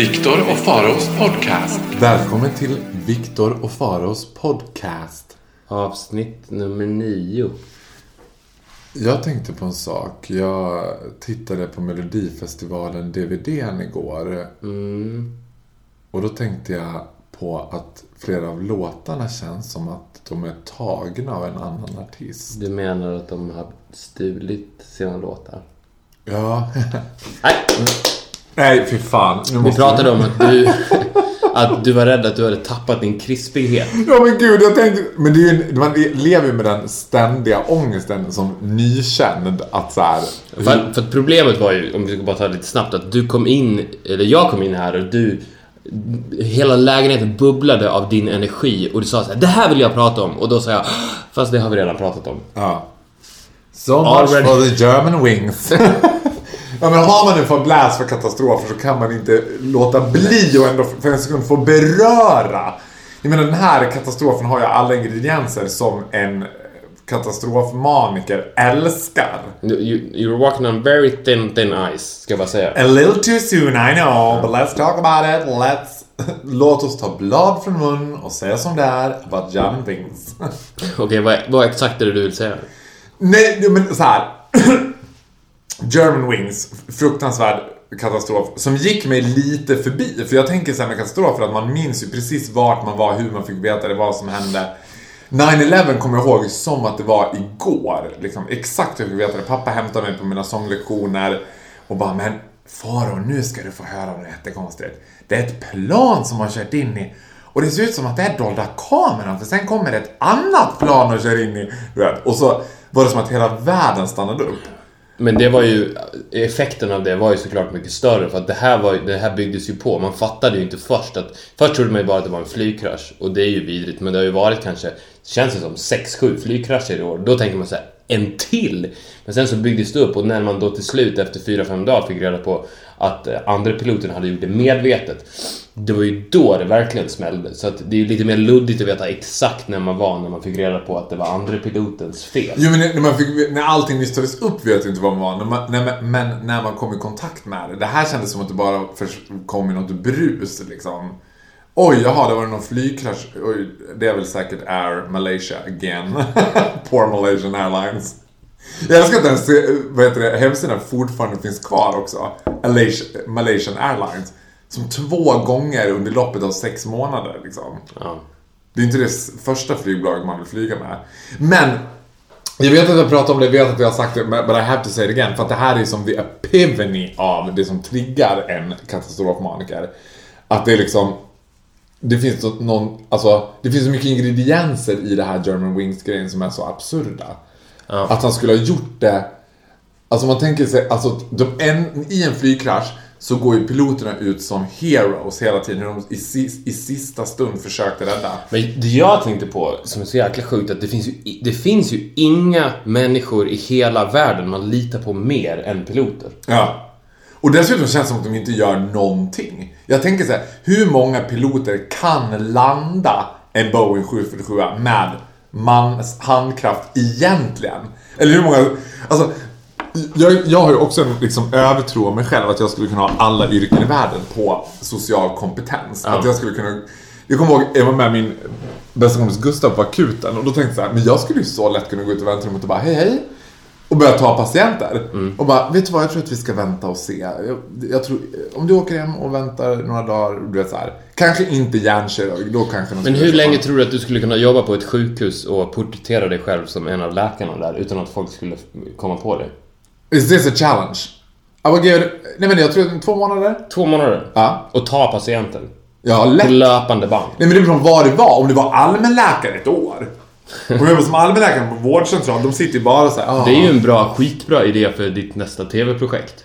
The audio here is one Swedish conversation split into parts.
Viktor och Faraos podcast. Välkommen till Viktor och Faros podcast. Avsnitt nummer nio. Jag tänkte på en sak. Jag tittade på Melodifestivalen DVDn igår. Och då tänkte jag på att flera av låtarna känns som att de är tagna av en annan artist. Du menar att de har stulit sina låtar? Ja. Nej, Nej, fy fan. Nu vi måste pratade om att du, att du var rädd att du hade tappat din krispighet. Ja men gud, jag tänkte... Men det är ju, man lever ju med den ständiga ångesten som nykänd att så här, För, för att problemet var ju, om vi ska bara ta det lite snabbt, att du kom in, eller jag kom in här och du Hela lägenheten bubblade av din energi och du sa så här, det här vill jag prata om. Och då sa jag, fast det har vi redan pratat om. Ja. So much Already. for the German wings. ja men har man en fäbless för katastrofer så kan man inte låta bli och ändå för en sekund få beröra. Jag menar den här katastrofen har ju alla ingredienser som en katastrofmaniker älskar. You, you're walking on very thin, thin ice, ska jag bara säga. A little too soon I know, but let's talk about it. Let's... Låt oss ta blad från mun och säga som det är about German wings. Okej, vad, vad exakt är det du vill säga? Nej, men så här. German Wings, fruktansvärd katastrof, som gick mig lite förbi. För jag tänker så här med katastrofer att man minns ju precis vart man var, hur man fick veta det, vad som hände. 9-11 kommer jag ihåg som att det var igår. Liksom, exakt hur jag fick veta det. Pappa hämtade mig på mina sånglektioner och bara men Faro, nu ska du få höra något jättekonstigt. Det är ett plan som har kört in i och det ser ut som att det är dolda kameran för sen kommer ett annat plan och kör in i. Och så var det som att hela världen stannade upp. Men det var ju, effekten av det var ju såklart mycket större för att det här, var, det här byggdes ju på. Man fattade ju inte först att, först trodde man ju bara att det var en flygkrasch och det är ju vidrigt men det har ju varit kanske, känns det som 6-7 flygkrascher i år. Då tänker man så här, en till! Men sen så byggdes det upp och när man då till slut efter 4-5 dagar fick reda på att eh, andra piloten hade gjort det medvetet. Det var ju då det verkligen smällde. Så att det är ju lite mer luddigt att veta exakt när man var när man fick reda på att det var andra pilotens fel. Jo men när, man fick, när allting nystades upp vet jag inte vad man var. När man, när, man- men när man kom i kontakt med det. Det här kändes som att det bara kom i något brus liksom. Oj, jaha, det var någon flygkrasch. Oj, det är väl säkert Air Malaysia again. Poor Malaysian Airlines. Jag älskar att den vad heter det, hemsidan fortfarande finns kvar också. Malaysia, Malaysian Airlines. Som två gånger under loppet av sex månader liksom. Ja. Det är inte det första flygbolaget man vill flyga med. Men jag vet att jag pratat om det, jag vet att jag har sagt det, but I have to say it again. För att det här är som the epivany av det som triggar en katastrofmaniker. Att det är liksom... Det finns någon, alltså, det finns så mycket ingredienser i det här German Wings-grejen som är så absurda. Att han skulle ha gjort det... Alltså man tänker sig, alltså de, en, i en flygkrasch så går ju piloterna ut som heroes hela tiden. Hur de i, i sista stund försökte rädda. Men det jag tänkte på, som är så jäkla sjukt, att det finns, ju, det finns ju inga människor i hela världen man litar på mer än piloter. Ja. Och dessutom känns det som att de inte gör någonting. Jag tänker så här, hur många piloter kan landa en Boeing 747 med mans handkraft egentligen? Eller hur många, alltså jag, jag har ju också en liksom övertro om mig själv att jag skulle kunna ha alla yrken i världen på social kompetens. Att jag skulle kunna... Jag kommer ihåg, jag var med min bästa kompis Gustav på akuten och då tänkte jag så här, men jag skulle ju så lätt kunna gå ut i väntrummet och bara hej hej. Och börja ta patienter. Och bara, vet du vad, jag tror att vi ska vänta och se. Jag, jag tror, om du åker hem och väntar några dagar, du vet så här. Kanske inte hjärnkirurg, då kanske Men hur länge tror du att du skulle kunna jobba på ett sjukhus och porträttera dig själv som en av läkarna där utan att folk skulle komma på dig? Is this a challenge? I will give nej men jag tror två månader. Två månader? Ja. Och ta patienten? Ja, På lätt. löpande band? Nej men det beror på vad det var. Om det var allmänläkare ett år. Och jag som allmänläkare på vårdcentral, de sitter ju bara så här, ah, Det är ju en bra, skitbra idé för ditt nästa TV-projekt.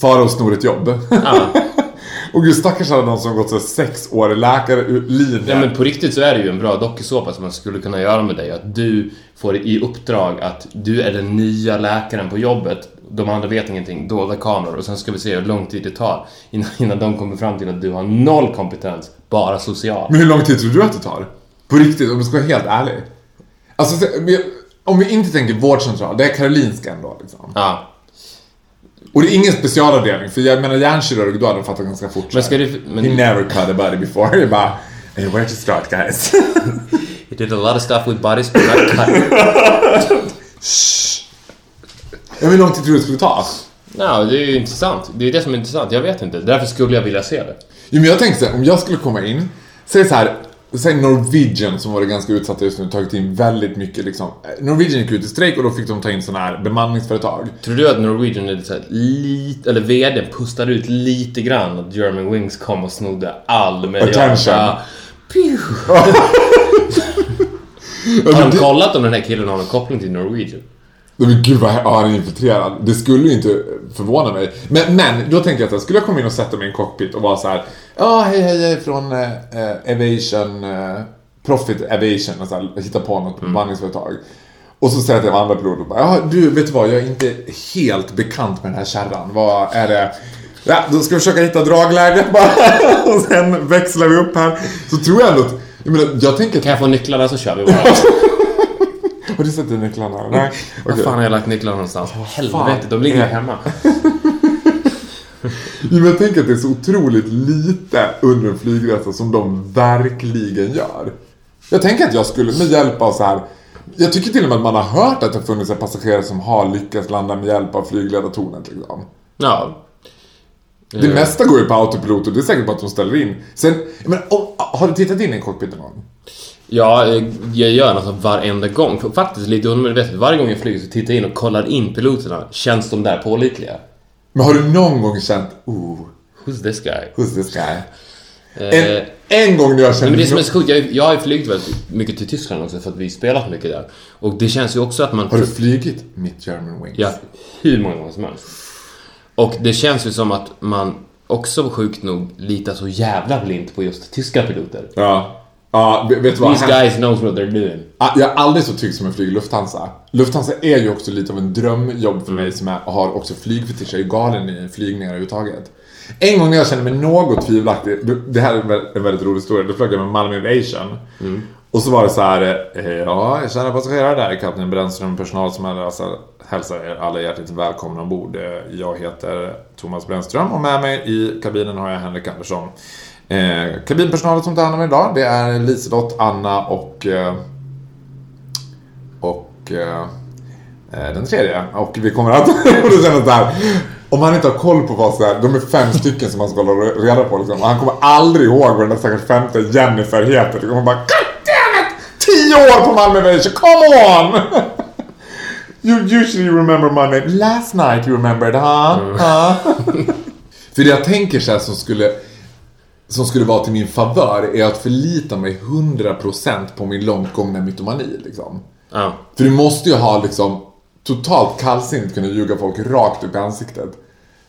fara och snor ett jobb. Ja. och gud stackars alla de som gått så här sex år läkarlinjen. ja, men på riktigt så är det ju en bra dokusåpa som man skulle kunna göra med dig. Att du får i uppdrag att du är den nya läkaren på jobbet. De andra vet ingenting, dolda kameror. Och sen ska vi se hur lång tid det tar innan, innan de kommer fram till att du har noll kompetens, bara social. Men hur lång tid tror du att det tar? På riktigt, om jag ska vara helt ärlig. Alltså, om vi inte tänker vårdcentral, det är Karolinska ändå liksom. Ja. Och det är ingen specialavdelning, för jag menar hjärnkirurg, då hade de fattat ganska fort. Men ska det... Men, He never cut a body before. Jag bara, hey, where to start guys? He did a lot of stuff with bodies but not cut. Ja, hur lång tid tror du det skulle ta? Ja, det är ju intressant. Det är det som är intressant. Jag vet inte. Därför skulle jag vilja se det. Jo, men jag tänkte så här, om jag skulle komma in, säg så här, säg Norwegian som var det ganska utsatta just nu, tagit in väldigt mycket liksom. Norwegian gick ut i strejk och då fick de ta in sådana här bemanningsföretag. Tror du att Norwegian är så här, lite, eller VD pustade ut lite grann att German Wings kom och snodde all medial... Attention. Har de kollat om den här killen har någon koppling till Norwegian? Men gud vad ja, han är infiltrerad. Det skulle ju inte förvåna mig. Men, men då tänker jag att skulle jag komma in och sätta mig i en cockpit och vara så här. Ja, hej hej, jag är från eh, eh, Aviation, eh, Profit Aviation och så här, hitta på något bemanningsföretag. Och så säger jag till de andra piloter bara, ja du vet du vad, jag är inte helt bekant med den här kärran. Vad är det? Ja, då ska vi försöka hitta dragläge bara. och sen växlar vi upp här. Så tror jag ändå att, jag menar, jag tänker Kan jag få nycklarna så kör vi bara. Har du sett nycklarna? Nej. Var fan har jag lagt nycklarna någonstans? Helvete, de ligger Ja. hemma. Men jag tänker att det är så otroligt lite under en flygresa som de verkligen gör. Jag tänker att jag skulle med hjälp av så här. Jag tycker till och med att man har hört att det har funnits passagerare som har lyckats landa med hjälp av flygledartornet. Liksom. Ja. Det mesta går ju på autopilot och det är säkert bara att de ställer in. Sen, menar, om, har du tittat in i en cockpit någon gång? Ja, eh, jag gör nästan varenda gång. Faktiskt lite undermedvetet. Varje gång jag flyger så tittar jag in och kollar in piloterna. Känns de där pålitliga? Men har du någon gång känt, oh, Who's this guy? who's this guy? Eh, En, en gång när jag kände... Men det som är så sjukt, jag, jag har ju flugit väldigt mycket till Tyskland också för att vi spelat mycket där. Och det känns ju också att man... Har du flygit mitt German Wings? Ja, hur många gånger som helst. Och det känns ju som att man också sjukt nog litar så jävla blint på just tyska piloter. Ja. Ja, vet du vad? These guys knows what they're doing. Ah, Jag är aldrig så trygg som en flyg Lufthansa. Lufthansa är ju också lite av en drömjobb för mig som är, har också flygfetisch. Jag är galen i flygningar överhuvudtaget. En gång när jag kände mig något tvivelaktig, det här är en vä- en väldigt rolig historia, då flög jag med Malmö Aviation. Och så var det så här, eh, ja, kära passagerare där, kapten Brännström, personal som alltså, hälsar er alla hjärtligt välkomna ombord. Eh, Jag heter Thomas Brännström och med mig i kabinen har jag Henrik Andersson. Eh, kabinpersonalen som tar hand om idag, det är Liselott, Anna och eh, och eh, eh, den tredje. Och vi kommer att... och jag så här, om man inte har koll på vad så här, de är fem stycken som man ska hålla reda på liksom. Och han kommer aldrig ihåg vad den där stackars femte Jennifer heter. Liksom. Man bara God damn it! Tio år på Malmö Aviation, come on! You usually remember my name. Last night you remembered, huh? huh? För det jag tänker så här som skulle som skulle vara till min favör är att förlita mig 100% på min långt gångna mytomani liksom. Ja. För du måste ju ha liksom totalt kallsinnigt kunna ljuga folk rakt upp i ansiktet.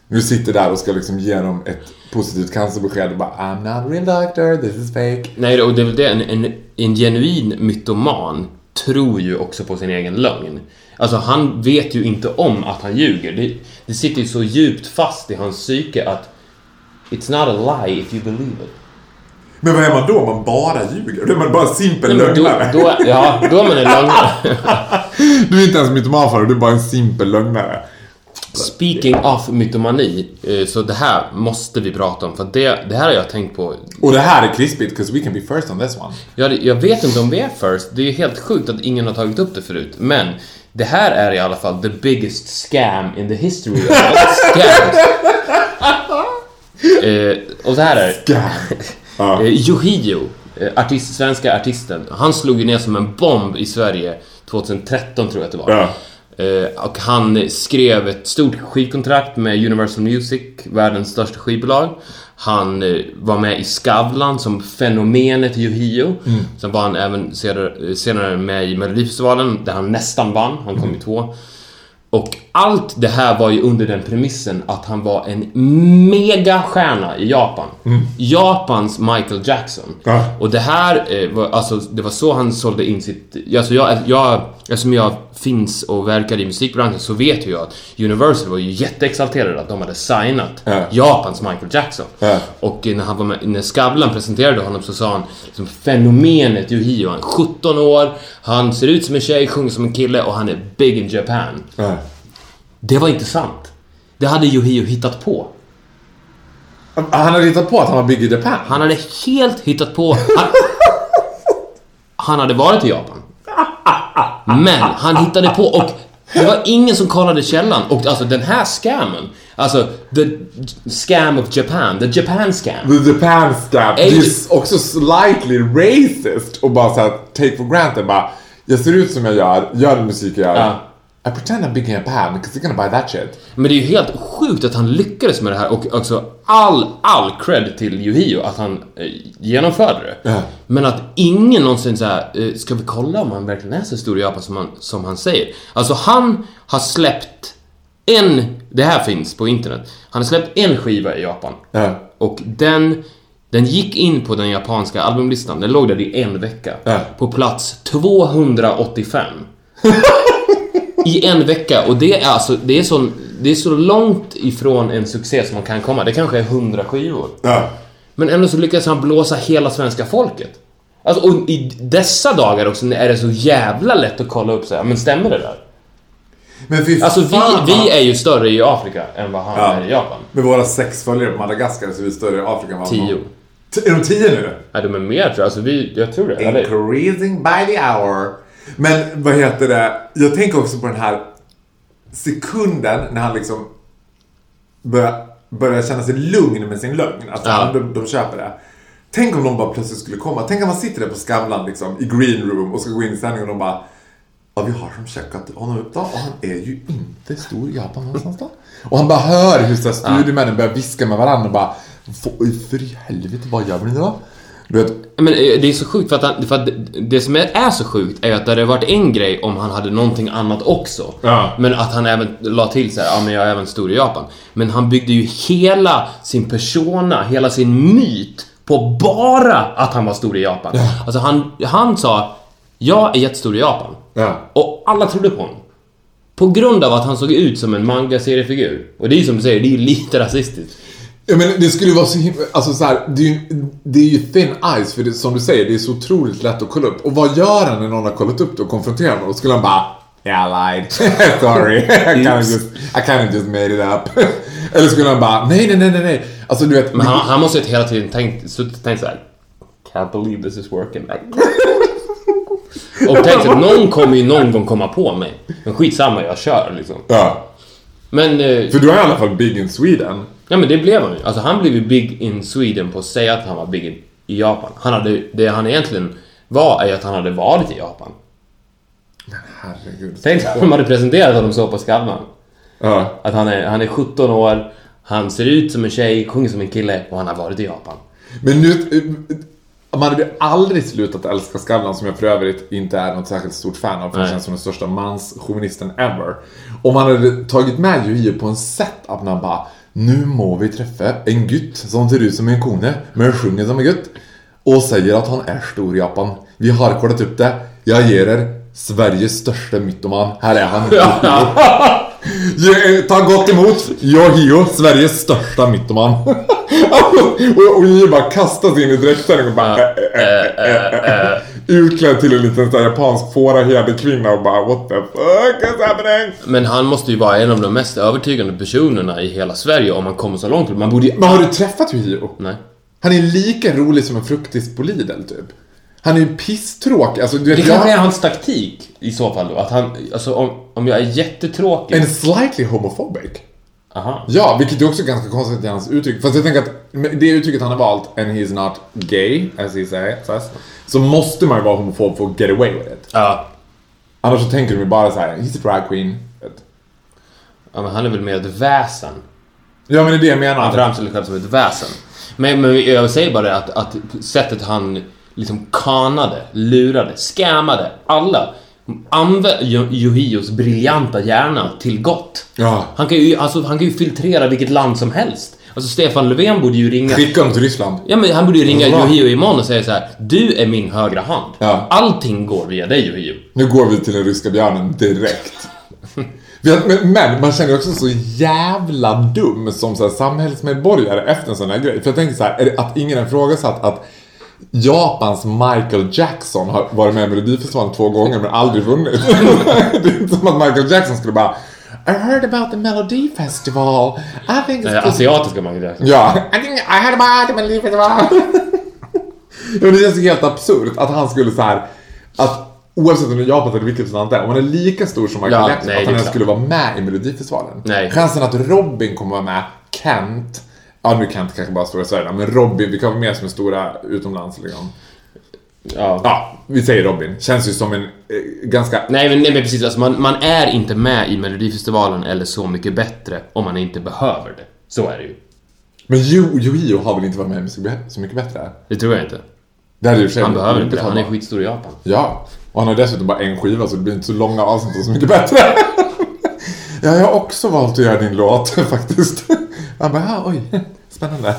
Du sitter där och ska liksom ge dem ett positivt cancerbesked och bara I'm not a real doctor, this is fake. Nej, och det är väl det, en, en, en genuin mytoman tror ju också på sin egen lögn. Alltså, han vet ju inte om att han ljuger. Det, det sitter ju så djupt fast i hans psyke att It's not a lie if you believe it. Men vad är man då? Man bara ljuger? Då är man bara en simpel Nej, men då, lögnare. då, ja, då är man en lögnare. Du är inte ens mytoman för det, du är bara en simpel lögnare. Speaking of mytomani, eh, så det här måste vi prata om för det, det här har jag tänkt på. Och det här är krispigt, because we can be first on this one. Jag, jag vet inte om vi är first, det är ju helt sjukt att ingen har tagit upp det förut, men det här är i alla fall the biggest scam in the history of scams. Eh, och så här är det. Ja. Eh, Yohio, eh, artist, svenska artisten, han slog ju ner som en bomb i Sverige 2013 tror jag att det var. Ja. Eh, och han skrev ett stort skivkontrakt med Universal Music, världens största skivbolag. Han eh, var med i Skavlan som fenomenet Yohio. Sen var han även senare, senare med i Melodifestivalen där han nästan vann. Han kom i två. Och allt det här var ju under den premissen att han var en megastjärna i Japan. Japans Michael Jackson. Ja. Och det här eh, var, alltså, det var så han sålde in sitt... Alltså jag, jag, eftersom jag finns och verkar i musikbranschen så vet jag att Universal var ju jätteexalterade att de hade signat Ja. Japans Michael Jackson. Ja. Och när, han var med, när Skavlan presenterade honom så sa han liksom, fenomenet Yohio. Han är 17 år, han ser ut som en tjej, sjunger som en kille och han är big in Japan. Ja. Det var inte sant. Det hade Yohio hittat på. Han hade hittat på att han var Big i Japan. Han hade helt hittat på... Han, han hade varit i Japan. Men han hittade på och det var ingen som kollade källan. Och alltså den här scammen, alltså the scam of Japan, the Japan scam. The Japan scam. Det är också slightly racist och bara såhär take for granted bara Jag ser ut som jag gör, gör den musik jag gör. Ja. I pretend I'm big in Japan because they're gonna buy that shit. Men det är ju helt sjukt att han lyckades med det här och också all, all cred till Yohio att han eh, genomförde det. Ja. Men att ingen någonsin såhär, eh, ska vi kolla om han verkligen är så stor i Japan som han, som han säger? Alltså han har släppt en, det här finns på internet, han har släppt en skiva i Japan. Ja. Och den, den gick in på den japanska albumlistan, den låg där i en vecka. Ja. På plats 285. I en vecka och det är alltså, det är, så, det är så långt ifrån en succé som man kan komma. Det kanske är 100 skivor. Ja. Men ändå så lyckas han blåsa hela svenska folket. Alltså, och i dessa dagar också är det så jävla lätt att kolla upp så här, men stämmer det där? Men fy Alltså fan, vi, vi är ju större i Afrika än vad han Ja. är i Japan. Med våra sex följare på Madagaskar så är vi större i Afrika än vad har. Tio. Är de tio nu? Nej, de är mer tror jag. Alltså vi, jag tror det. Increasing by the hour. Men vad heter det? Jag tänker också på den här sekunden när han liksom börjar, börjar känna sig lugn med sin lögn. Alltså Ja. de, de köper det. Tänk om de bara plötsligt skulle komma. Tänk om man sitter där på Skavlan liksom, i green room och ska gå in i sändning och de bara Ja, vi har som checkat honom upp då och han är ju inte stor i Japan någonstans då. Och han bara hör hur studiemännen börjar viska med varandra och bara "Få- För i helvete, vad gör vi nu då? Du vet, Men eh, det är så sjukt för att, han, för att det- som är, så sjukt är att det hade varit en grej om han hade någonting annat också. Ja. Men att han även la till så här, ja men jag är även stor i Japan. Men han byggde ju hela sin persona, hela sin myt på bara att han var stor i Japan. Alltså han, han sa, jag är jättestor i Japan. Ja. Och alla trodde på honom. På grund av att han såg ut som en manga-seriefigur. Och det är ju som du säger, det är ju lite rasistiskt. Ja men det skulle vara så himla, alltså så här, det är ju, det är ju thin ice för det, som du säger, det är så otroligt lätt att kolla upp. Och vad gör han när någon har kollat upp det och konfronterar honom? Då skulle han bara Yeah I lied. Sorry. I kind just, I of just made it up. Eller skulle han bara nej nej nej nej nej. Alltså du vet. Men han, han måste ju hela tiden tänkt, suttit och tänkt såhär Can't believe this is working. och tänkt att någon kommer ju någon gång komma på mig. Men skitsamma, jag kör liksom. Ja. Men, eh, För du är i alla fall big in Sweden. Ja men det blev han ju. Alltså han blev ju big in Sweden på att säga att han var big in, i Japan. Han hade, det han egentligen var är ju att han hade varit i Japan. Herregud. Tänk om de hade presenterat honom så på Skavlan. Ja. Att han är, han är 17 år, han ser ut som en tjej, sjunger som en kille och han har varit i Japan. Men nu, eh, man hade ju aldrig slutat älska Skavlan som jag för övrigt inte är något särskilt stort fan av för han känns som den största manschauvinisten ever. Om man hade tagit med Yohio på en setup när han bara Nu må vi träffa en gutt som ser ut som en kone men sjunger som en gutt och säger att han är stor i Japan. Vi har kollat upp det. Jag ger er Sveriges största mytoman. Här är han. Ta gott emot Yohio, Sveriges största mytoman. och, och Yohio bara kastas in i dräkten och bara Utklädd till en liten så här, japansk fåraherdekvinna och bara What the fuck is happening? Men han måste ju vara en av de mest övertygande personerna i hela Sverige om man kommer så långt. Man borde ju... Men har du träffat Yohio? Nej. Han är lika rolig som en fruktis på Lidl typ. Han är ju pisstråkig. Alltså, du vet, Det kanske är jag, hans taktik i så fall då. Att han, alltså om, om jag är jättetråkig... en slightly homophobic. Aha. Ja, vilket är också ganska konstigt i hans uttryck. Fast jag tänker att det uttrycket han har valt, and he's not gay, as he say, says, så måste man ju vara homofob för att get away with it. Ja. Annars så tänker de ju bara så här: he's a drag queen. Ja men han är väl mer ett väsen. Ja men det är det jag Han menar. framställer sig själv som ett väsen. Men, men jag säger bara det att, att sättet han liksom kanade, lurade, scammade alla. Använde Yohios briljanta hjärna till gott. Ja. Han kan, ju, alltså, han kan ju filtrera vilket land som helst. Alltså Stefan Löfven borde ju ringa... Skicka dem till Ryssland. Ja men han borde ju ringa Ja. Yohio imorgon och säga så här: Du är min högra hand. Ja. Allting går via dig Yohio. Nu går vi till den ryska björnen direkt. Men, man känner ju också så jävla dum som så här, samhällsmedborgare efter en sån här grej. För jag tänker så här, att ingen har ifrågasatt att Japans Michael Jackson har varit med i Melodifestivalen två gånger men aldrig vunnit. det är inte som att Michael Jackson skulle bara I heard about the Melody Festival. I think it's Eh, asiatiska Michael Jackson. Ja. I think I heard about the Melody Festival. Ja, det känns helt absurt att han skulle så här att oavsett om det är Japan eller vilket land det är, om han är lika stor som Michael Ja, Jackson, nej, att han ens skulle vara med i Melodifestivalen. Nej. Chansen att Robin kommer vara med, Kent, ja nu Kent kanske bara stora Sverige, men Robin, vi kan vara med som är stora utomlands liksom. Ja. Ja, vi säger Robin. Känns ju som en eh, ganska... Nej men, nej men precis, alltså man, man är inte med i Melodifestivalen eller Så mycket bättre om man inte behöver det. Så är det ju. Men Yu-Gi-Oh har väl inte varit med i Så Mycket- Bättre? Det tror jag inte. Det hade ju Han behöver inte det, han är skitstor i Japan. Ja, och han har dessutom bara en skiva så det blir inte så långa avsnitt och Så Mycket Bättre. ja, jag har också valt att göra din låt faktiskt. Han bara, ja, oj, spännande.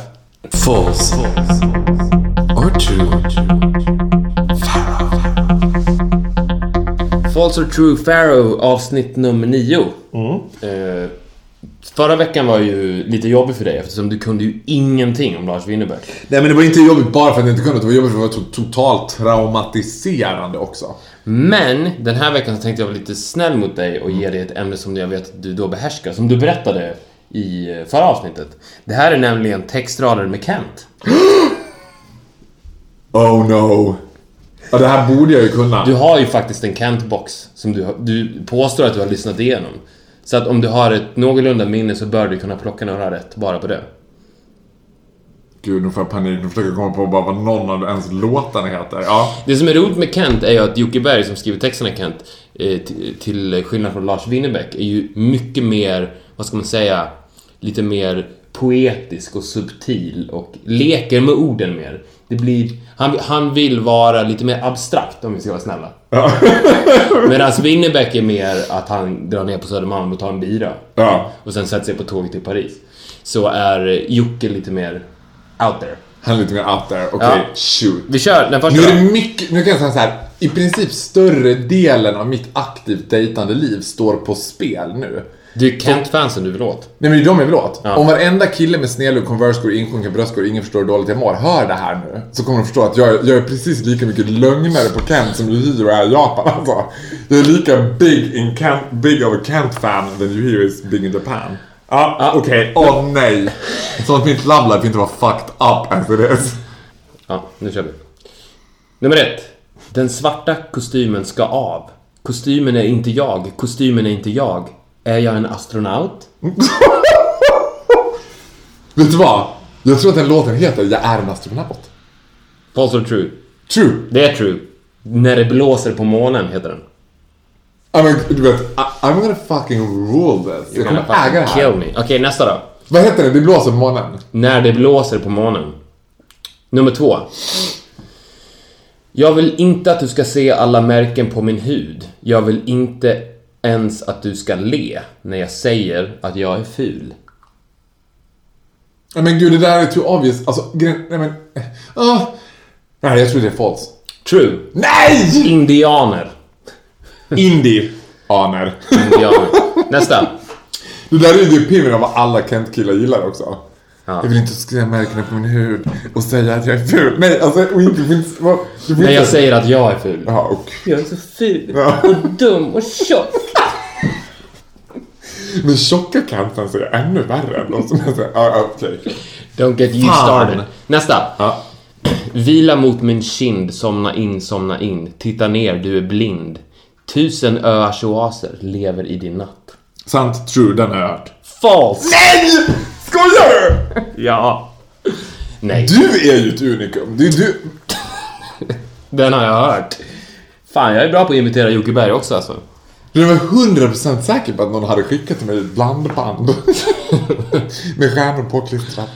False. Or true. False or True Pharaoh avsnitt nummer nio. Eh, förra veckan var ju lite jobbig för dig eftersom du kunde ju ingenting om Lars Winnerbäck. Nej men det var inte jobbigt bara för att jag inte kunde, det var jobbigt för att det var to- totalt traumatiserande också. Men den här veckan så tänkte jag vara lite snäll mot dig och ge dig ett ämne som jag vet att du då behärskar, som du berättade i eh, förra avsnittet. Det här är nämligen textrader med Kent. Oh no. Ja, det här borde jag ju kunna. Du har ju faktiskt en Kent-box som du, du påstår att du har lyssnat igenom. Så att om du har ett någorlunda minne så bör du kunna plocka några rätt bara på det. Gud, nu får jag panik. Nu försöker jag komma på bara vad någon av ens låtarna heter. Ja. Det som är roligt med Kent är ju att Jocke Berg som skriver texterna Kent, eh, till skillnad från Lars Winnerbäck, är ju mycket mer, vad ska man säga, lite mer poetisk och subtil och leker med orden mer. Det blir, han, han vill vara lite mer abstrakt om vi ska vara snälla. Medan Winnerbäck är mer att han drar ner på Södermalm och tar en bira. Ja. Och sen sätter sig på tåget till Paris. Så är Jocke lite mer out there. Han är lite mer out there. Okej, Ja. shoot. Vi kör den första Nu är det mycket, nu kan jag säga så här. I princip större delen av mitt aktivt dejtande liv står på spel nu. Det är Kent-fansen du vill åt. Nej men det är de jag vill åt. Ja. Om varenda kille med snedlugg, Converse-skor, insjunken bröstskor ingen förstår hur dåligt jag mår hör det här nu. Så kommer de förstå att jag, jag är precis lika mycket lögnare på Kent som Yuhiro är i Japan alltså. Jag är lika big in Kent, big of a Kent-fan than Yuhiro is big in Japan. Ja, Ja. okej. Åh nej. Som att mitt love life inte var fucked up as it is. Ja, nu kör vi. Nummer ett. Den svarta kostymen ska av. Kostymen är inte jag, kostymen är inte jag. Är jag en astronaut? Vet du vad? Jag tror att den låten heter Jag är en astronaut. False or true? True. Det är true. När det blåser på månen heter den. I mean, du vet, I'm gonna fucking rule this. Jag kommer äga det här. Kill me. Okej, nästa då. Vad heter det? Det blåser på månen. När det blåser på månen. Nummer två. Jag vill inte att du ska se alla märken på min hud. Jag vill inte ens att du ska le när jag säger att jag är ful. Nej men gud, det där är too obvious. Alltså, nej men... ah. Nej, jag tror det är false. True. Nej! Indianer. Indie. Aner. Indianer. Nästa. Det där är ju epinen av vad alla Kent-killar gillar också. Ja. Jag vill inte se märkena på min hud och säga att jag är ful. Nej, alltså, och inte vad- får När jag säger att jag är ful. Ja, och... Jag är så ful Ja. och dum och tjock. Men tjocka Kenten är ännu värre än de som är så... Ja, ja, okej. Don't get you started. Nästa. Ja. Vila mot min kind, somna in, somna in. Titta ner, du är blind. Tusen öars oaser lever i din natt. Sant, true, den har jag hört. False! Nej! Skojar du? Ja. Nej, Du är ju ett unikum. Det är du... den har jag hört. Fan, jag är bra på att imitera Jocke Berg också alltså. Du var 100% säker på att någon hade skickat till mig ett blandband. Med stjärnor påklistrat.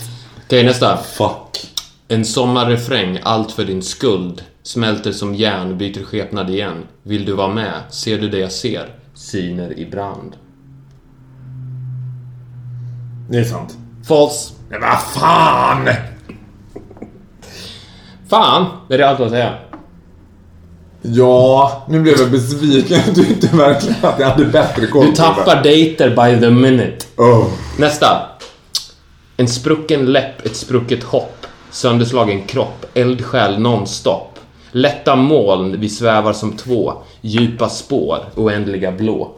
Okej, nästa. Fuck. En sommarrefräng, allt för din skuld. Smälter som järn, byter skepnad igen. Vill du vara med? Ser du det jag ser? Syner i brand. Det är sant. False. Men vad fan! Fan! Det är det allt att säga. Ja, nu blev jag besviken. Du tyckte verkligen att jag hade bättre koll Du tappar dejter by the minute. Oh. Nästa. En sprucken läpp, ett sprucket hopp. Sönderslagen kropp, eldsjäl nonstop. Lätta moln, vi svävar som två. Djupa spår, oändliga blå.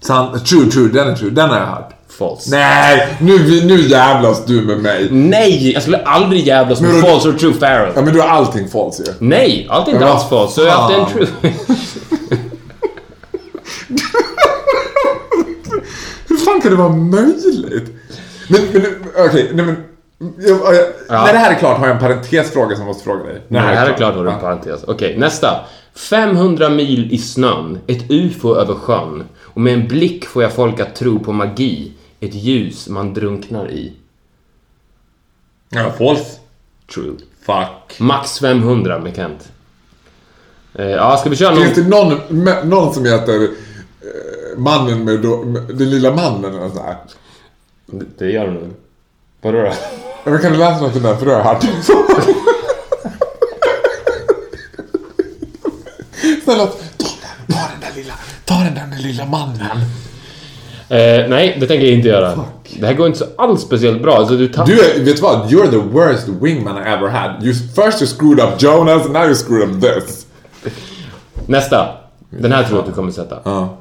Sant. True, true. Den är true. Den har jag hört. False. Nej, nu, nu jävlas du med mig. Nej! Jag skulle aldrig jävlas med Men då- false or true Farrell. Ja, men du har allting false ju. Nej! Allt är inte alls false. Så jag har haft en true. Hur fan kan det vara möjligt? Men, men okej, nej men... Jag, jag, Ja. När det här är klart har jag en parentesfråga som jag måste fråga dig. Nej, det här är klart har du en parentes. Okej, nästa. 500 mil i snön, ett ufo över sjön. Och med en blick får jag folk att tro på magi. Ett ljus man drunknar i. Ja, false. True. Fuck. Max 500 med Kent. Eh, ja, ska vi köra någon... Finns det någon, någon som heter eh, Mannen med, då, med den lilla mannen eller sådär? Det, det gör du nog. Vadå då? Men kan du läsa något om den? Hört. Snälla, ta den, ta den där lilla, ta den där lilla mannen. Eh, nej, det tänker jag inte göra. Det här går inte så alls speciellt bra. Alltså, du tappar... Du är, vet vad? You're the worst wingman I ever had. You, first you screwed up Jonas, now you screwed up this. Nästa. Den här tror jag att du kommer sätta. Ja.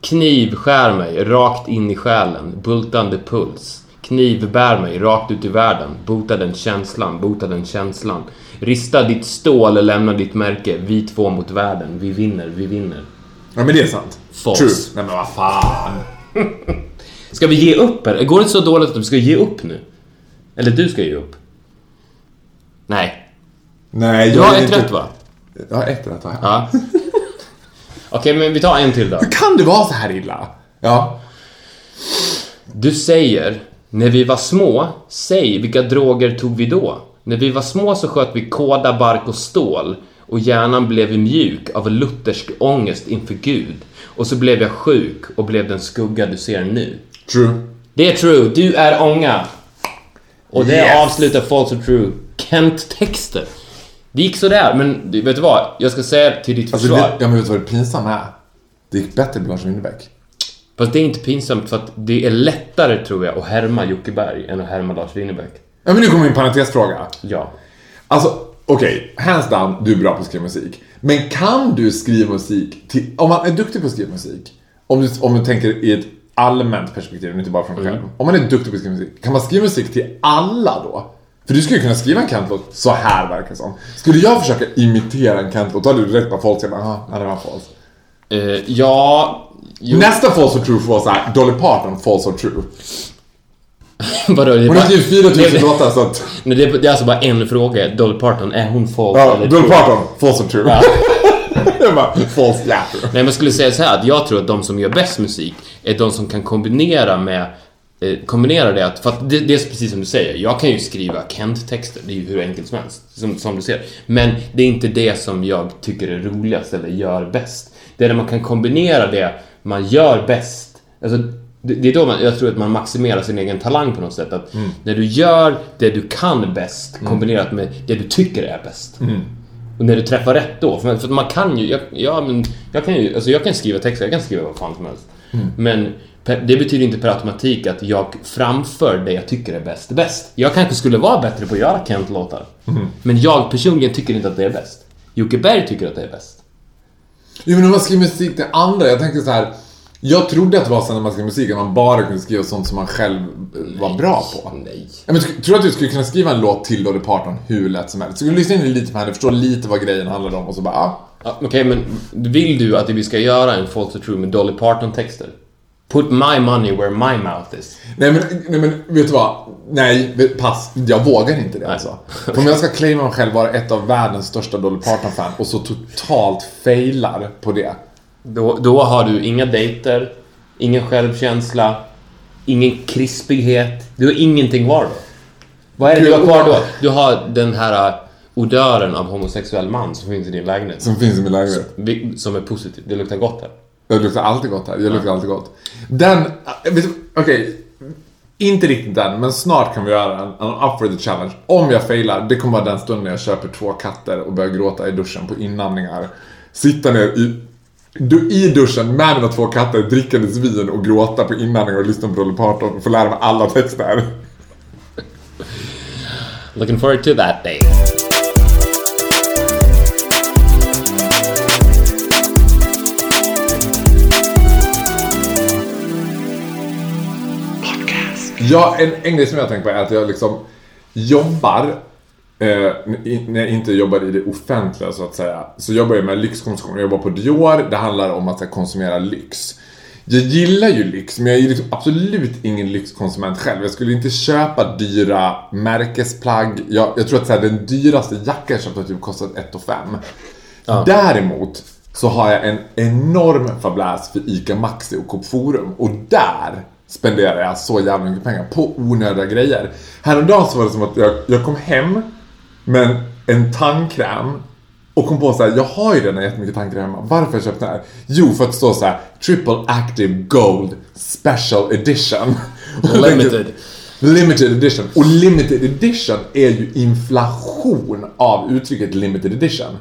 Kniv skär mig rakt in i själen, bultande puls. Kniv bär mig rakt ut i världen, bota den känslan, bota den känslan. Rista ditt stål, lämna ditt märke, vi två mot världen, vi vinner, vi vinner. Ja men det är sant. False. True. Nej men vad fan. Ska vi ge upp eller? Går det så dåligt att vi ska ge upp nu? Eller du ska ge upp? Nej. Nej, Du jag har är ett inte- rätt va? Jag har ett rätt har jag. Ja. Okej, men vi tar en till då. Kan det vara så här illa? Ja. Du säger, när vi var små, säg vilka droger tog vi då? När vi var små så sköt vi kåda, bark och stål och hjärnan blev mjuk av luthersk ångest inför Gud. Och så blev jag sjuk och blev den skugga du ser nu. True. Det är true, du är ånga. Och det Yes. avslutar False or True. Kent-texter. Det gick sådär, men du, vet du vad? Jag ska säga till ditt Alltså, försvar. det, ja men vet du vad det pinsamma är? Det gick bättre med Lars Winnerbäck. Fast det är inte pinsamt för att det är lättare tror jag att härma Jocke Berg än att härma Lars Winnerbäck. Ja men nu kommer min parentesfråga. Ja. Alltså, okej. hands down, du är bra på att skriva musik. Men kan du skriva musik till... Om man är duktig på att skriva musik. Om du, om du tänker i ett allmänt perspektiv, inte bara från själv. Om man är duktig på att skriva musik. Kan man skriva musik till alla då? För du skulle kunna skriva en Kent-låt så här verkar det som. Skulle jag försöka imitera en Kent-låt, då hade du direkt bara folk säger aha, ja, det var false. Eh, ja... Jo, Nästa false or true får vara såhär, Dolly Parton, false or true. vadå? Det är Hon har skrivit 4000 Nej, låtar så att... Nej, det, är, det är alltså bara en fråga. Dolly Parton, är hon false Ja, eller Dolly true? Parton, false or true. jag bara, false, true. Nej, men jag skulle säga så här att jag tror att de som gör bäst musik är de som kan kombinera med eh, kombinera det att, för att det, det är precis som du säger, jag kan ju skriva Kent-texter, det är ju hur enkelt som helst, som, som du ser. Men det är inte det som jag tycker är roligast eller gör bäst. Det är när man kan kombinera det man gör bäst. Alltså, det, är då man, jag tror att man maximerar sin egen talang på något sätt. Att när du gör det du kan bäst kombinerat med det du tycker är bäst. Och när du träffar rätt då, för, för man kan ju, jag, ja, men jag kan ju, alltså jag kan skriva texter, jag kan skriva vad fan som helst. Men per, det betyder inte per automatik att jag framför det jag tycker är bäst, bäst. Jag kanske skulle vara bättre på att göra Kent-låtar. Men jag personligen tycker inte att det är bäst. Jocke Berg tycker att det är bäst. Jo men om man skriver musik till andra, jag tänker så här. Jag trodde att det var så när man skrev musik att man bara kunde skriva sånt som man själv eh, var bra på. Nej. Ja, men, tror du att du skulle kunna skriva en låt till Dolly Parton hur lätt som helst? Skulle du lyssna in lite på henne, förstå lite vad grejen handlar om och så bara ah. Ja, Okej, men vill du att vi ska göra en False True med Dolly Parton-texter? Put my money where my mouth is. Nej men, nej men vet du vad? Nej, pass. Jag vågar inte det alltså. För om jag ska claima mig själv vara ett av världens största Dolly Parton-fan och så totalt failar på det. Då, då har du inga dejter, ingen självkänsla, ingen krispighet. Du har ingenting kvar då. Vad är det du har kvar då? Du har den här uh, odören av homosexuell man som finns i din lägenhet. Som finns i min lägenhet. Vi- Som är positiv. Det luktar gott här. Jag luktar alltid gott här. Jag luktar alltid gott. Den, du- okej. Inte riktigt den, men snart kan vi göra en, en up for the challenge. Om jag failar, det kommer vara den stunden jag köper två katter och börjar gråta i duschen på inandningar. Sitta ner i, du, i duschen med mina två katter, drickandes vin och gråta på inandningar och lyssna på Dolly Parton och få lära mig alla texter. Looking forward to that day. Ja, en, en grej som jag tänkt på är att jag liksom jobbar, eh, när jag inte jobbar i det offentliga så att säga, så jobbar jag med lyxkonsumtion. Jag jobbar på Dior, det handlar om att här, konsumera lyx. Jag gillar ju lyx, men jag är liksom absolut ingen lyxkonsument själv. Jag skulle inte köpa dyra märkesplagg. Jag, jag tror att så här, den dyraste jackan jag köpt har typ kostat 1 5. Däremot så har jag en enorm fabläs för ICA Maxi och Coop Forum och där spenderar jag så jävla mycket pengar på onödiga grejer. Häromdagen så var det som att jag, jag kom hem med en tandkräm och kom på så här, jag har ju redan jättemycket tandkräm hemma. Varför har jag köpt den här? Jo, för att det står så här Triple Active Gold Special Edition. Limited. Limited edition. Och limited edition är ju inflation av uttrycket limited edition.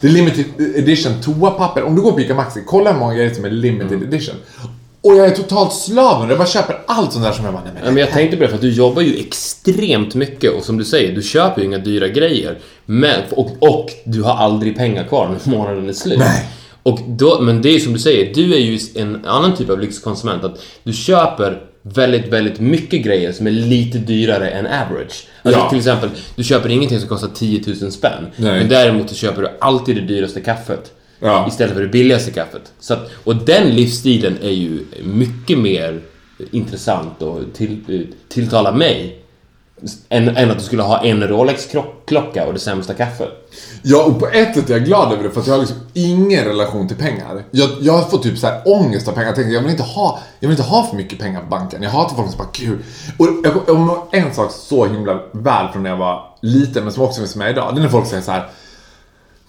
Det är limited edition toapapper. Om du går på Ica Maxi, kolla hur många grejer som är limited Mm. edition. Och jag är totalt slav. Jag bara köper allt sånt där som jag bara, nej men Ja, men jag tänkte på det för att du jobbar ju extremt mycket och som du säger, du köper ju inga dyra grejer. Men, och, och du har aldrig pengar kvar när månaden är slut. Nej. Och då, men det är ju som du säger, du är ju en annan typ av lyxkonsument. Att du köper väldigt, väldigt mycket grejer som är lite dyrare än average. Alltså Ja. till exempel, du köper ingenting som kostar 10 000 spänn. Nej. Men däremot så köper du alltid det dyraste kaffet. Ja. Istället för det billigaste kaffet. Så att, och den livsstilen är ju mycket mer intressant och till, tilltalar mig än, än att du skulle ha en Rolex-klocka och det sämsta kaffet. Ja, och på ett sätt är jag glad över det för att jag har liksom ingen relation till pengar. Jag, jag får typ så här ångest av pengar. Jag tänker, jag vill inte ha, jag vill inte ha för mycket pengar på banken. Jag hatar folk som bara, gud. Och jag kommer en sak så himla väl från när jag var liten, men som också finns med idag. Det är när folk säger så här,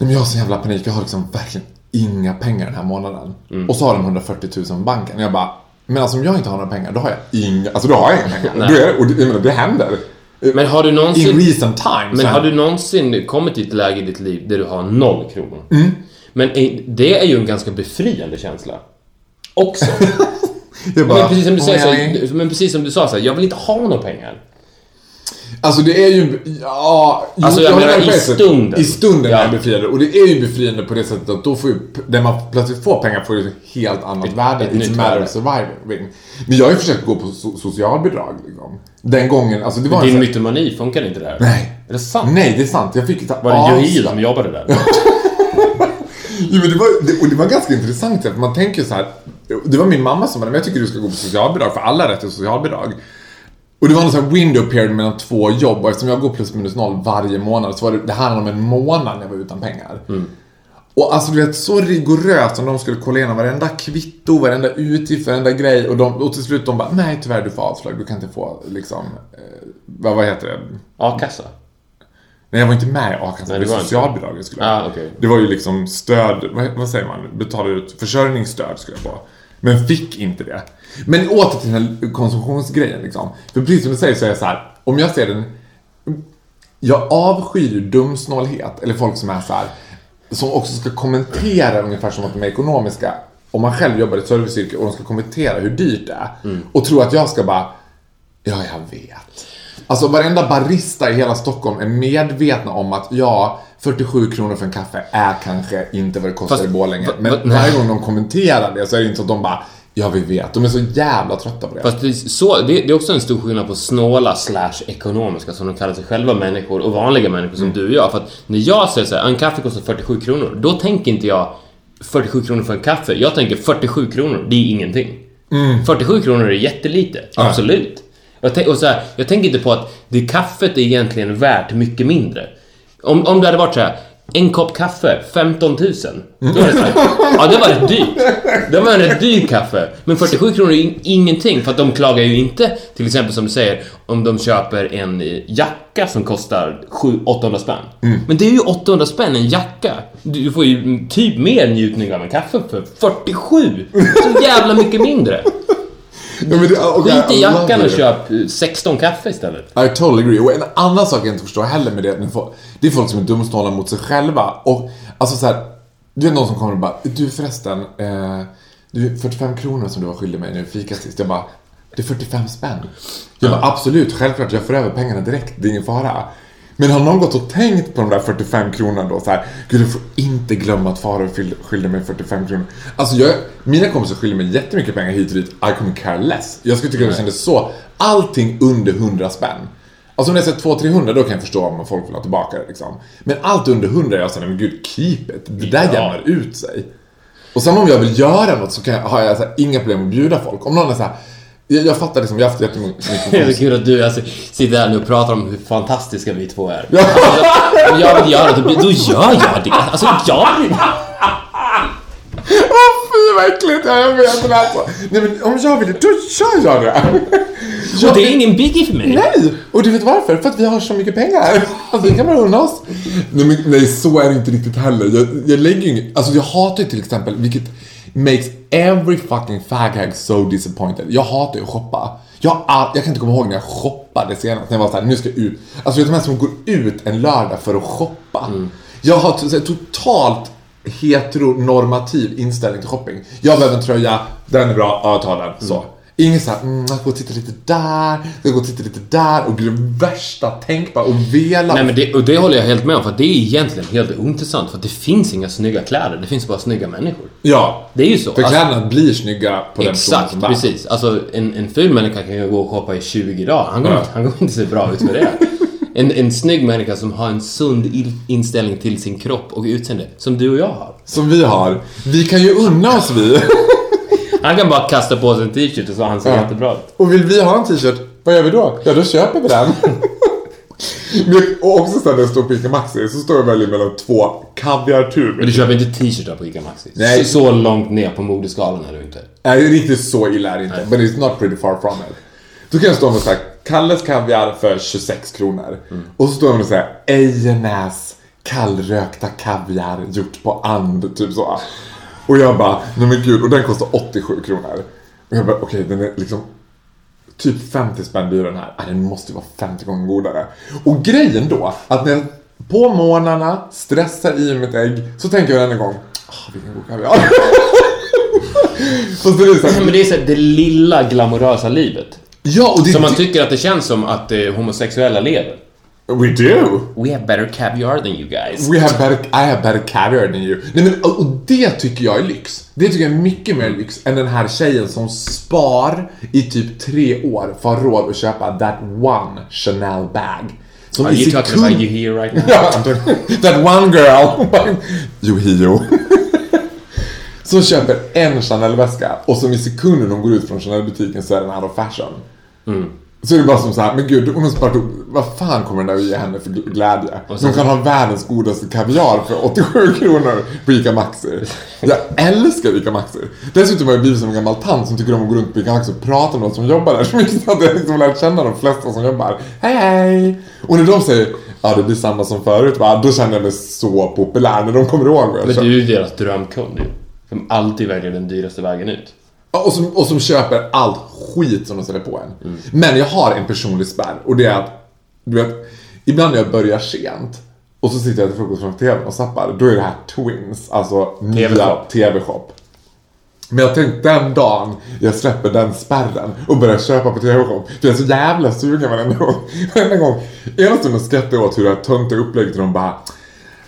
men jag har så jävla panik, jag har liksom verkligen inga pengar den här månaden. Och så har de 140 000 på banken. Och jag bara, men alltså om jag inte har några pengar, då har jag inga, alltså då har jag inga pengar. Då är, och det, menar, det händer. Men har du In någonsin... recent times. Men har du någonsin kommit till ett läge i ditt liv där du har noll kronor? Men är- det är ju en ganska befriande känsla. Också. bara, men, precis som du "Åh, säger, så, men precis som du sa, så här, jag vill inte ha några pengar. Alltså det är ju, ja... Alltså, jag håller menar i ett stunden. I stunden Ja. är det befriande. Och det är ju befriande på det sättet att då får ju, när man plötsligt får pengar får ju ett helt annat värde. ett It's matter of surviving. Men jag har ju försökt gå på so socialbidrag liksom. Den gången, alltså det var en Din mytomani funkar inte där. Nej. Är det sant? Nej, det är sant. Jag fick ta Var det. Johil som jobbade där? Jo, men det var, det, och det var ganska intressant, för man tänker så här. Det var min mamma som sa, men jag tycker du ska gå på socialbidrag, för alla har rätt till socialbidrag. Och det var någon sån här window period mellan två jobb och eftersom jag går plus minus noll varje månad så var det, det handlade om en månad när jag var utan pengar. Och alltså du vet, så rigoröst som de skulle kolla igenom varenda kvitto, varenda utgift, varenda grej och, de, och till slut de bara, nej tyvärr du får avslag, du kan inte få liksom, eh, vad, vad heter det? A-kassa? Nej jag var inte med i a-kassan, det var socialbidraget skulle jag Ah, okej. Det var ju liksom stöd, vad, vad säger man, betala ut försörjningsstöd skulle jag få. Men fick inte det. Men åter till den här konsumtionsgrejen liksom. För precis som du säger så är jag så här, om jag ser den jag avskyr dumsnålhet, eller folk som är så här, som också ska kommentera ungefär som att de är ekonomiska. Om man själv jobbar i ett serviceyrke och de ska kommentera hur dyrt det är. Och tro att jag ska bara, ja jag vet. Alltså varenda barista i hela Stockholm är medvetna om att ja, 47 kronor för en kaffe är kanske inte vad det kostar Fast- i Borlänge. Men va- varje gång de kommenterar det så är det inte så att de bara, ja vi vet. De är så jävla trötta på det. Fast det är, så, det, det är också en stor skillnad på snåla slash ekonomiska som de kallar sig själva människor och vanliga människor som du och jag. För att när jag säger så här, en kaffe kostar 47 kronor, då tänker inte jag 47 kronor för en kaffe. Jag tänker 47 kronor, det är ingenting. 47 kronor är jättelite, absolut. Jag, tänk, och så här, jag tänker inte på att det kaffet är egentligen värt mycket mindre. Om, om det hade varit så här, En kopp kaffe, 15 000. Då var det så här, ja det var rätt dyrt. Det var en rätt dyr kaffe. Men 47 kronor är in, ingenting för att de klagar ju inte, till exempel som du säger, om de köper en eh, jacka som kostar 700-800 spänn. Men det är ju 800 spänn en jacka. Du du får ju typ mer njutning av en kaffe för 47! Så jävla mycket mindre. Ja, men det, och Skit i jackan och köp eh, 16 kaffe istället. I totally agree. Och en annan sak jag inte förstår heller med det, det är folk som är dumsnåla mot sig själva. Och alltså så här, du vet någon som kommer och bara, du förresten, eh, du 45 kronor som du var skyldig mig nu fika sist. Jag bara, det är 45 spänn. Jag bara, absolut, självklart, jag får över pengarna direkt, det är ingen fara. Men har någon gått och tänkt på de där 45 kronorna då så här, gud du får inte glömma att fyll- skyllde mig 45 kronor. Alltså jag, mina kompisar skyller mig jättemycket pengar hit och dit, I couldn't care less. Jag skulle tycka det kändes så, allting under 100 spänn. Alltså om det är så 200-300 då kan jag förstå om folk vill ha tillbaka det liksom. Men allt under 100 är jag såhär, men gud keep it. Det där Ja. jämnar ut sig. Och sen om jag vill göra något så kan jag, har jag så här, inga problem att bjuda folk. Om någon är såhär, jag, jag fattar liksom, jag har haft jättemycket Det är kul att du alltså, sitter här nu och pratar om hur fantastiska vi två är. Alltså, om jag vill göra det, då gör jag det. Alltså, jag vill... Åh fy vad äckligt! Ja, jag vet det alltså. Nej men om jag vill, då kör jag det. Och det är ingen biggie för mig. Nej! Och du vet varför? För att vi har så mycket pengar. Alltså vi kan bara unna oss. Nej, men, nej så är det inte riktigt heller. Jag, jag lägger ju inget, alltså jag hatar ju till exempel, vilket makes every fucking faghag so disappointed. Jag hatar ju att shoppa. Jag, jag kan inte komma ihåg när jag shoppade senast, när jag var såhär, nu ska jag ut. Alltså vet du de här som går ut en lördag för att shoppa. Jag har så här, totalt heteronormativ inställning till shopping. Jag behöver en tröja, den är bra, ja jag tar den. Så. Ingen såhär, mm, jag ska gå och titta lite där, jag ska gå och titta lite där och det värsta tänkbara och vela. Nej men det, och det håller jag helt med om för det är egentligen helt ointressant för det finns inga snygga kläder, det finns bara snygga människor. Ja. Det är ju så. För Alltså- kläderna blir snygga på den Exakt, som precis. Alltså en, en ful människa kan ju gå och shoppa i 20 dagar. Han går, Ja. inte, han går inte se bra ut för det. En, en snygg människa som har en sund inställning till sin kropp och utseende, som du och jag har. Som vi har. Vi kan ju unna oss vi. Han kan bara kasta på sig en t-shirt och så han ser Ja. jättebra ut. Och vill vi ha en t-shirt, vad gör vi då? Ja, då köper vi den. Men, och också sen när jag står på Ica Maxi så står jag och väljer mellan två kaviartuber. Men du köper inte t-shirtar på ICA Maxi. Nej. Så, så långt ner på modeskalan är du inte. Nej, riktigt så illa är det inte. But it's not pretty far from it. Då kan jag stå med såhär, Kalles kaviar för 26 kronor. Och så står jag med såhär, Ejenäs kallrökta kaviar gjort på and, typ så. Och jag bara, nej men gud, och den kostar 87 kronor. Och jag bara, okej, den är liksom typ 50 spänn dyrare den här. Ah, den måste ju vara 50 gånger godare. Och grejen då, att när jag på morgnarna stressar i mitt ägg, så tänker jag en gång, ah, vilken god kaviar. Fast det är så här, Men det är så här, det lilla glamorösa livet. Ja, och det Som man tycker att det känns som att eh, homosexuella lever. We do! We have better caviar than you guys. We have better, I have better caviar than you. Nej men, och och det tycker jag är lyx. Det tycker jag är mycket mer lyx än den här tjejen som spar i typ tre år för att ha råd att köpa that one Chanel bag. Som Are you talking about here right now? That one girl. Yohio. Som köper en Chanel-väska och som i sekunden hon går ut från Chanel-butiken så är den out of fashion. Så är det bara som så här, men gud, hon har sparat ihop, vad fan kommer den där att ge henne för gl- glädje? Hon kan ha världens godaste kaviar för 87 kronor på ICA Maxi. Jag älskar ICA Maxi. Dessutom har jag blivit som en gammal tant som tycker om att gå runt på ICA Maxi och prata med de som jobbar där så mycket att jag liksom lärt känna de flesta som jobbar. Hej hej! Och när de säger, ja det blir samma som förut va? Då känner jag mig så populär när de kommer ihåg vad jag Men du är ju deras drömkund ju. Som alltid väljer den dyraste vägen ut. Och som, och som köper allt skit som de ställer på en. Men jag har en personlig spärr och det är att, du vet, ibland när jag börjar sent och så sitter jag till frukost framför TVn och zappar, då är det här Twins, alltså nya TV-shop. TV-shop. Men jag tänkte den dagen jag släpper den spärren och börjar köpa på TV-shop, för jag är så jävla sugen varenda gång. Varenda gång. Ena stunden skrattar jag åt hur det här töntiga upplägget och de bara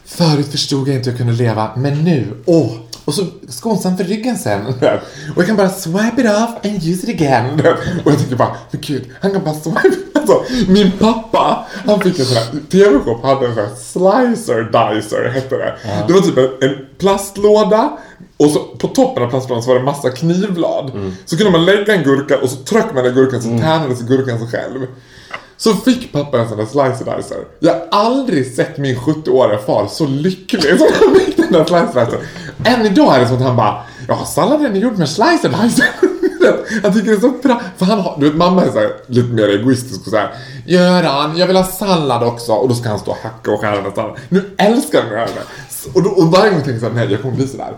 Förut förstod jag inte hur jag kunde leva, men nu, åh! Och så skonsam för ryggen sen. Och jag kan bara swipe it off and use it again. Och jag tänker bara, men gud, han kan bara swipe. Alltså, min pappa, han fick en sån här, TV-shop hade en sån här slicer dicer, hette det. Det var typ en, en plastlåda och så på toppen av plastlådan så var det massa knivblad. Så kunde man lägga en gurka och så tryckte man den gurkan så tärnades gurkan sig själv. Så fick pappa en sån där slicer dicer. Jag har aldrig sett min 70-åriga far så lycklig som han fick den där slicer dicer. Än idag är det som att han bara, ja salladen är gjord med slicer Han Jag tycker det är så bra. För han har, du vet mamma är så här, lite mer egoistisk och så här. Göran, jag vill ha sallad också. Och då ska han stå och hacka och skära den. Nu älskar han det. Och, då, och varje gång tänker jag så här, nej jag kommer bli sådär.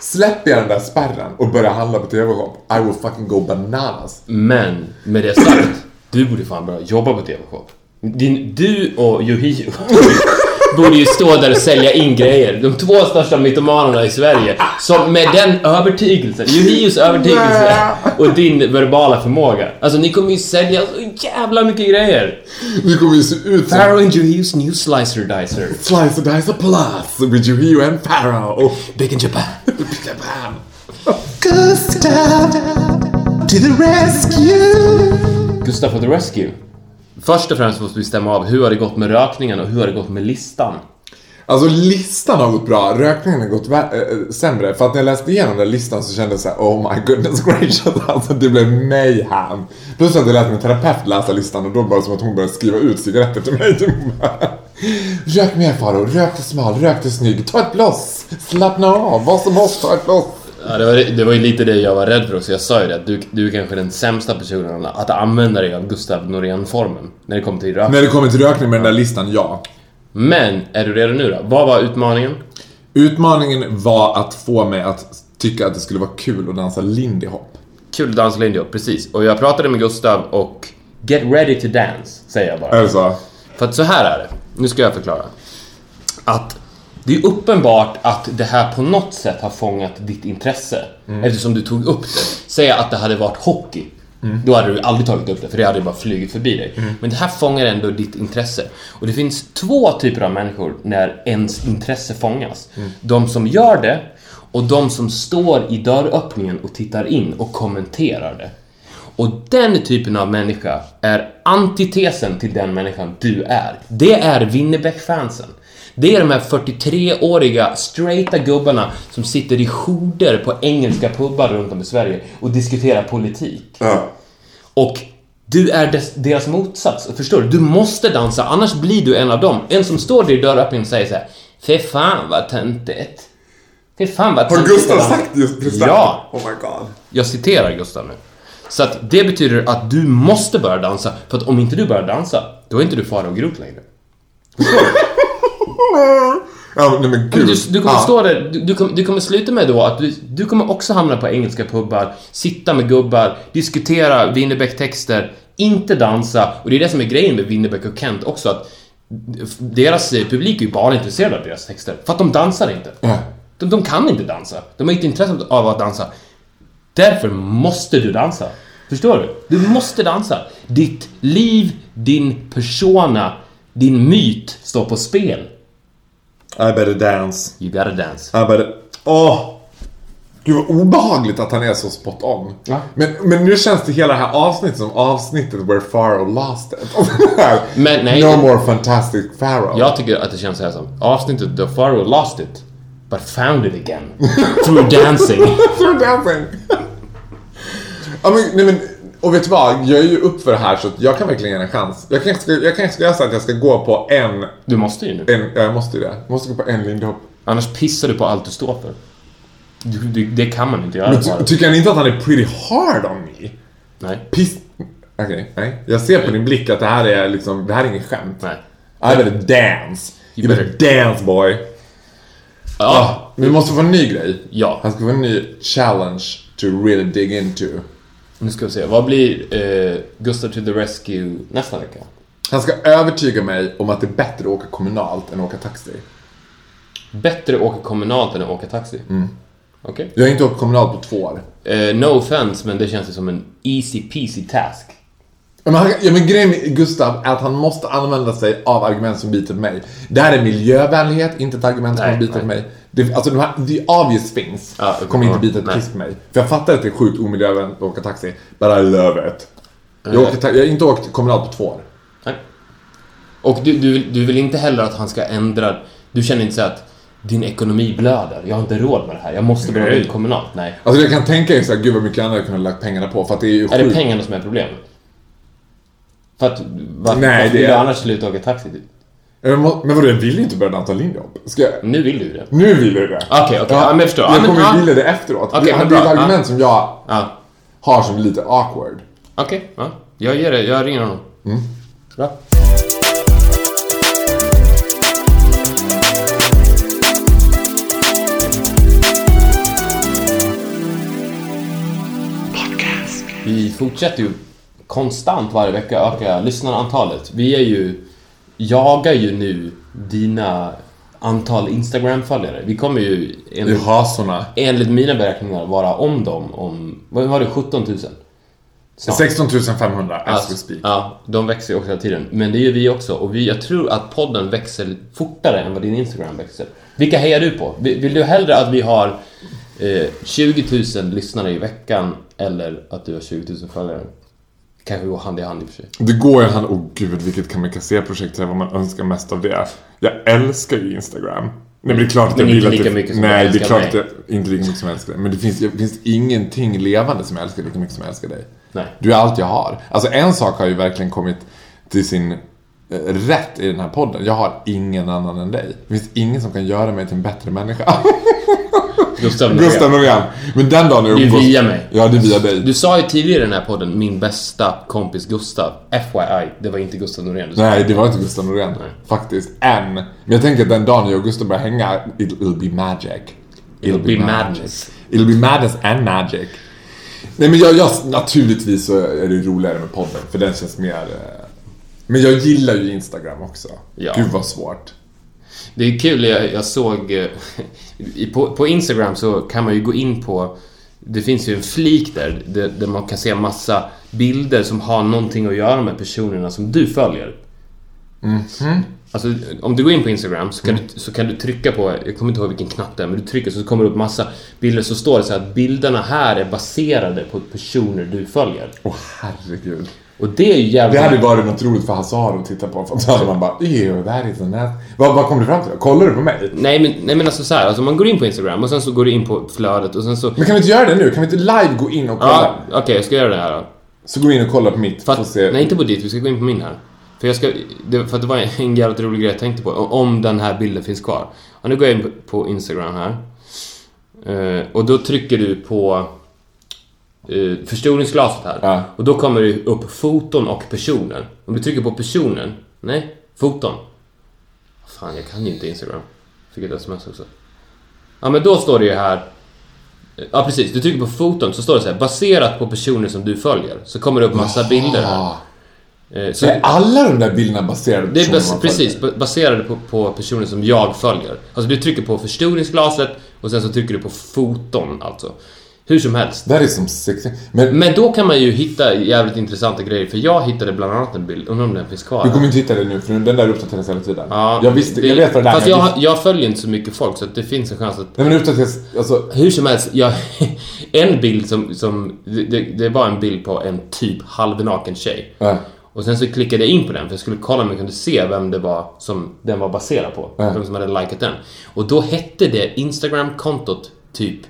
Släpper jag den där spärren och börjar handla på TV-shop, I will fucking go bananas. Men med det sagt, du borde fan börja jobba på TV-shop. Din, du och Yohio borde ju stå där och sälja in grejer. De två största mytomanerna i Sverige. Som med den övertygelsen, Yohios övertygelse och din verbala förmåga. Alltså ni kommer ju sälja så jävla mycket grejer. Vi kommer ju se ut som Pharaoh and Yohios new slicer dicer. Slicer Dicer Plus with Yuhio and Pharaoh. Big in Japan. Japan. Gustav to the rescue. Gustav for the Rescue. Först och främst måste vi stämma av hur har det gått med rökningen och hur har det gått med listan? Alltså listan har gått bra, rökningen har gått äh, sämre. För att när jag läste igenom den listan så kände jag såhär, oh my goodness gracious. Alltså det blev mayhem. Plus att jag lät min terapeut läsa listan och då var det som att hon började skriva ut cigaretter till mig. Typ. Rök mer Faro, rök dig smal, rök dig snygg, ta ett bloss, slappna av, vad som helst, ta ett bloss. Ja, det, var, det var ju lite det jag var rädd för också. Jag sa ju det att du, du är kanske den sämsta personen att använda dig av Gustav Norén-formen när det kommer till rök. När det kommer till rökning med den där listan, ja. Men, är du redo nu då? Vad var utmaningen? Utmaningen var att få mig att tycka att det skulle vara kul att dansa lindy hop. Kul att dansa lindy hop, precis. Och jag pratade med Gustav och Get ready to dance, säger jag bara. Är det så? För att så här är det. Nu ska jag förklara. Att det är uppenbart att det här på något sätt har fångat ditt intresse. Eftersom du tog upp det. Säg att det hade varit hockey. Då hade du aldrig tagit upp det, för det hade bara flugit förbi dig. Men det här fångar ändå ditt intresse. Och det finns två typer av människor när ens intresse fångas. De som gör det och de som står i dörröppningen och tittar in och kommenterar det. Och den typen av människa är antitesen till den människan du är. Det är Winnerbäck-fansen. Det är de här 43-åriga straighta gubbarna som sitter i horder på engelska pubbar runt om i Sverige och diskuterar politik. Ja. Och du är deras motsats, förstår du? Du måste dansa, annars blir du en av dem. En som står där i dörröppningen och säger så här: Fy fan vad töntigt. Fy fan vad Har Gustav att dansa." sagt just precis Ja. Oh my god. Jag citerar Gustav nu. Så att det betyder att du måste börja dansa, för att om inte du börjar dansa, då är inte du Farao Groth längre. Ja, nej men gud. Du, du kommer ja. stå där, du, du, kommer, du kommer sluta med då att du, du kommer också hamna på engelska pubbar, sitta med gubbar, diskutera Winnerbäck-texter, inte dansa. Och det är det som är grejen med Winnerbäck och Kent också, att deras eh, publik är ju bara intresserad av deras texter, för att de dansar inte. Ja. De, de kan inte dansa. De har inte intresse av att dansa. Därför måste du dansa. Förstår du? Du måste dansa. Ditt liv, din persona, din myt står på spel. I better dance. You gotta dance. I better... Åh! Gud vad obehagligt att han är så spot on. Ja. Men, men nu känns det hela det här avsnittet som avsnittet where Pharaoh lost it. Men nej. No more fantastic Pharaoh. Jag tycker att det känns så här som avsnittet The Pharaoh lost it, but found it again. Through dancing. Through dancing. ja, men, nej, men, och vet du vad? Jag är ju upp för det här så jag kan verkligen ge en chans. Jag kanske ska, jag kanske ska göra så att jag ska gå på en... Du måste ju nu. en ja, jag måste ju det. Jag måste gå på en lindy hop. Annars pissar du på allt du står för. Du, du, det kan man inte göra Men ty, tycker han inte att han är pretty hard on me? Nej. Piss... Okej, nej. Jag ser på din blick att det här är liksom, det här är inget skämt. Nej. I better dance. You, better, dance boy. Ja. Men vi måste få en ny grej. Ja. Han ska få en ny challenge to really dig into. Nu ska vi se. Vad blir eh, Gustav to the Rescue nästa vecka? Han ska övertyga mig om att det är bättre att åka kommunalt än att åka taxi. Bättre åka kommunalt än att åka taxi? Mm. Okej. Jag har inte åkt kommunalt på två år. Eh, no offense, men det känns ju som en easy peasy task. Men, han, ja, men grejen med Gustav är att han måste använda sig av argument som biter på mig. Det här är miljövänlighet, inte ett argument som Nej, biter nej. på mig. Det, alltså de här, the obvious things Ja, kommer inte bita ett piss på mig. För jag fattar att det är sjukt omiljövänligt att åka taxi, but I love it. Jag, Eh. åker jag har inte åkt kommunalt på två år. Nej. Och du, du, vill- du vill inte heller att han ska ändra... Du känner inte så att din ekonomi blöder. Jag har inte råd med det här. Jag måste börja Nej. ut kommunalt. Nej. Alltså jag kan tänka mig såhär, gud vad mycket annat jag kunde ha lagt pengarna på för att det är ju Är det pengarna som är problemet? För att... Varför, Nej, varför det vill du är- annars sluta åka taxi typ? Men må- men vadå, jag vill ju inte börja dansa linjehopp. Ska jag... Nu vill du det. Nu vill jag det. Okej, okej. Ja, men jag förstår. Ja, Jag kommer ja. ju vilja det efteråt. Okej, det, men det är ett argument Ja. som jag Ja. har som lite awkward. Okej, ja. Jag ger det. Jag ringer honom. Mm. Bra. Vi fortsätter ju konstant varje vecka öka lyssnarantalet. Vi är ju... Jagar ju nu dina antal Instagram-följare. Vi kommer ju enligt, hasorna. enligt mina beräkningar vara om dem om... Vad var det? 17 000? Snart. 16 500 as we Alltså, speak. ja, de växer ju också hela tiden. Men det gör vi också. Och vi, jag tror att podden växer fortare än vad din Instagram växer. Vilka hejar du på? Vill, vill du hellre att vi har eh, 20 000 lyssnare i veckan eller att du har 20 000 följare? Kanske går hand i hand i och för sig. Det går ju hand... Åh oh, gud, vilket kamikaze-projekt är vad man önskar mest av det. Jag älskar ju Instagram. Nej men det är klart att Men jag inte vill lika att det, mycket som Nej, det är klart att mig. jag, inte lika mycket som jag älskar dig. Men det finns, det finns ingenting levande som jag älskar lika mycket som jag älskar dig. Nej. Du är allt jag har. Alltså en sak har ju verkligen kommit till sin eh, rätt i den här podden. Jag har ingen annan än dig. Det finns ingen som kan göra mig till en bättre människa. Gustav Norén. Gustav Norén. Men den dagen jag Det är via mig. Ja, det är via dig. Du sa ju tidigare i den här podden, min bästa kompis Gustav. FYI, det var inte Gustav Norén du sa. Nej, det var inte Gustav Norén. Faktiskt. Än. Men jag tänker att den dagen jag och Gustav börjar hänga, it, it'll be magic. It'll be madness. It'll be madness and magic. Nej men jag, jag, naturligtvis så är det roligare med podden, för den känns mer... eh, Men jag gillar ju Instagram också. Ja. Gud vad svårt. Det är kul, jag, jag såg... På, på Instagram så kan man ju gå in på... Det finns ju en flik där, där, man kan se massa bilder som har någonting att göra med personerna som du följer. Alltså, om du går in på Instagram så kan, du, så kan du trycka på, jag kommer inte ihåg vilken knapp det är, men du trycker så kommer det upp massa bilder så står det så här att bilderna här är baserade på personer du följer. Åh herregud. Och det är jävligt... Det hade varit något roligt för Hazar att titta på, för då hade man bara that is a nasty... Vad, vad kom du fram till då? Kollar du på mig? Nej men, nej men alltså så här, alltså man går in på Instagram och sen så går du in på flödet och sen så... Men kan vi inte göra det nu? Kan vi inte live gå in och kolla? Ja, okej jag ska göra det här då. Så gå in och kolla på mitt. Att, se. nej, inte på ditt. Vi ska gå in på min här. För, jag ska, det, för det var en jävligt rolig grej jag tänkte på. Om den här bilden finns kvar. Ja, nu går jag in på Instagram här. Eh, och då trycker du på eh, förstoringsglaset här. Ja. Och då kommer det upp foton och personer. Om du trycker på personen. Nej, foton. Fan, jag kan ju inte Instagram. Fick ett sms också. Ja, men då står det ju här. Ja, precis. Du trycker på foton så står det så här. Baserat på personer som du följer. Så kommer det upp massa bilder här. Eh, Så Är alla de där bilderna baserade på det är bas- man precis baserade på, på personer som jag följer. Alltså du trycker på förstoringsglaset och sen så trycker du på foton alltså. Hur som helst. Det här är som sexy. Men Men då kan man ju hitta jävligt intressanta grejer för jag hittade bland annat en bild, undrar om den finns kvar. du kommer inte hitta det nu, för den där uppdateras hela tiden. Ja, jag visste, det- jag vet vad det där Fast jag, jag följer inte så mycket folk så att det finns en chans att Nej men uppdateras, alltså... hur som helst, jag, en bild som, som det, det var en bild på en typ halvnaken tjej. Ja. Och sen så klickade jag in på den för jag skulle kolla om jag kunde se vem det var som den var baserad på. Ja. Vem som hade likat den. Och då hette det Instagram-kontot typ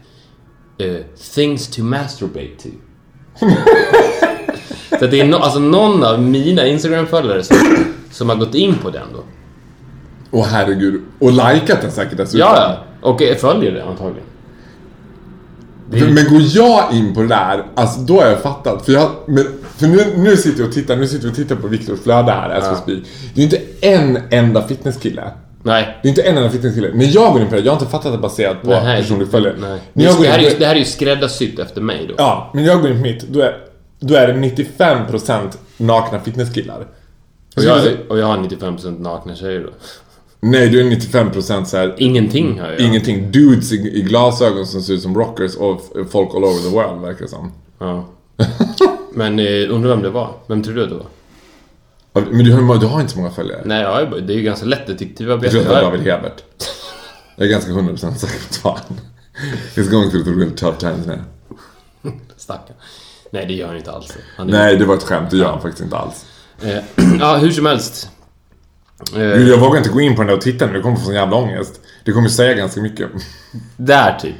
eh, Things to masturbate to. så det är no, alltså någon av mina Instagram-följare som, som har gått in på den då. Åh herregud. Och likat den säkert dessutom. Ja, ja. Och jag följer det antagligen. För, men går jag in på det där, alltså då har jag fattat. För, jag, men, för nu, nu sitter jag och tittar, nu sitter vi och tittar på Viktors flöde här, as speak. Det är inte en enda fitnesskille. Nej. Det är inte en enda fitnesskille. När jag går in på det, jag har inte fattat det baserat på Nej, person du följer. Nej. När jag går Det, in här är det här är ju skräddarsytt efter mig då. Ja, men jag går in på mitt, då är, då är det 95% nakna fitnesskillar. Och jag, och jag har 95% nakna tjejer då. Nej, du är 95% så här, Ingenting har jag. ingenting. Dudes i, i glasögon som ser ut som rockers och folk all over the world, verkar det som. Ja. Men eh, undrar vem det var? Vem tror du att det var? Men du har, du har inte så många följare. Nej, jag bara- det är ju ganska Jag lättdetektivarbete. tror att det var Jag David Hebert. Jag är ganska 100% säker på att han. He's going through the real tough times now. Stackarn. Nej, det gör han inte alls. Han Nej, det var ett skämt. Det gör han faktiskt inte alls. Eh, ja, hur som helst. Eh, Gud, Jag vågar inte gå in på den där och titta nu. Det kommer få sån jävla ångest. Det kommer säga ganska mycket. där typ.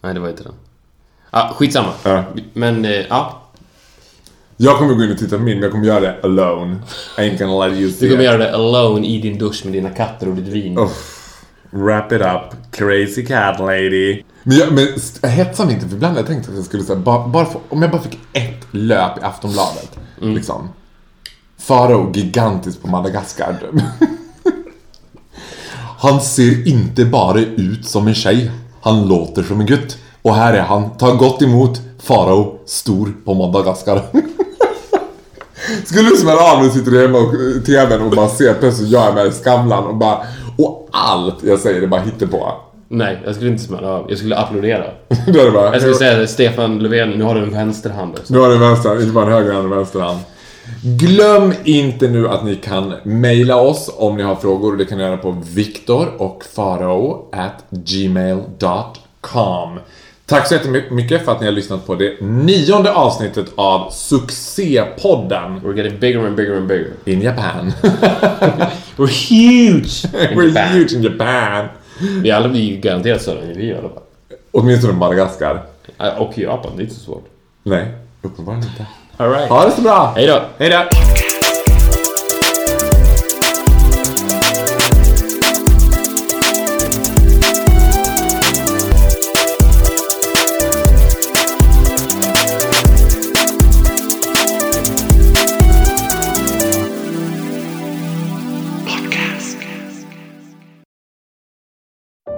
Nej, det var inte den. Ja, skitsamma. Ja. Men, eh, ja. Jag kommer gå in och titta på min, men jag kommer göra det alone. I ain't gonna let you see Du kommer it. göra det alone i din dusch med dina katter och ditt vin. Wrap it up, crazy cat lady. Men, jag, men hetsar mig inte för ibland har jag tänkt att jag skulle säga, bara, bara få, om jag bara fick ett löp i Aftonbladet. Liksom. Farao gigantiskt på Madagaskar. han ser inte bara ut som en tjej. Han låter som en gutt. Och här är han, tar gott emot Farao, stor på Madagaskar. Skulle du smälla av när du sitter hemma och eh, tvn och bara ser plötsligt jag är med i Skavlan och bara... Och allt jag säger är bara hittepå. Nej, jag skulle inte smälla av. Jag skulle applådera. Är det bara... Jag skulle säga Stefan Löfven, nu har du en vänsterhand. Nu har du vänster, inte bara en höger hand och vänster hand. Glöm inte nu att ni kan mejla oss om ni har frågor. Det kan ni göra på viktor och farao at gmail.com. Tack så jättemycket för att ni har lyssnat på det nionde avsnittet av Succépodden We're getting bigger and bigger and bigger. in Japan. We're huge! in We're Japan. huge in Japan. Vi alla blir garanterat större än vi i alla fall. Åtminstone Madagaskar. Äh, Och Japan, det är inte så svårt. Nej, uppenbarligen inte. Alright. Ha det så bra! Hej då! Hej då!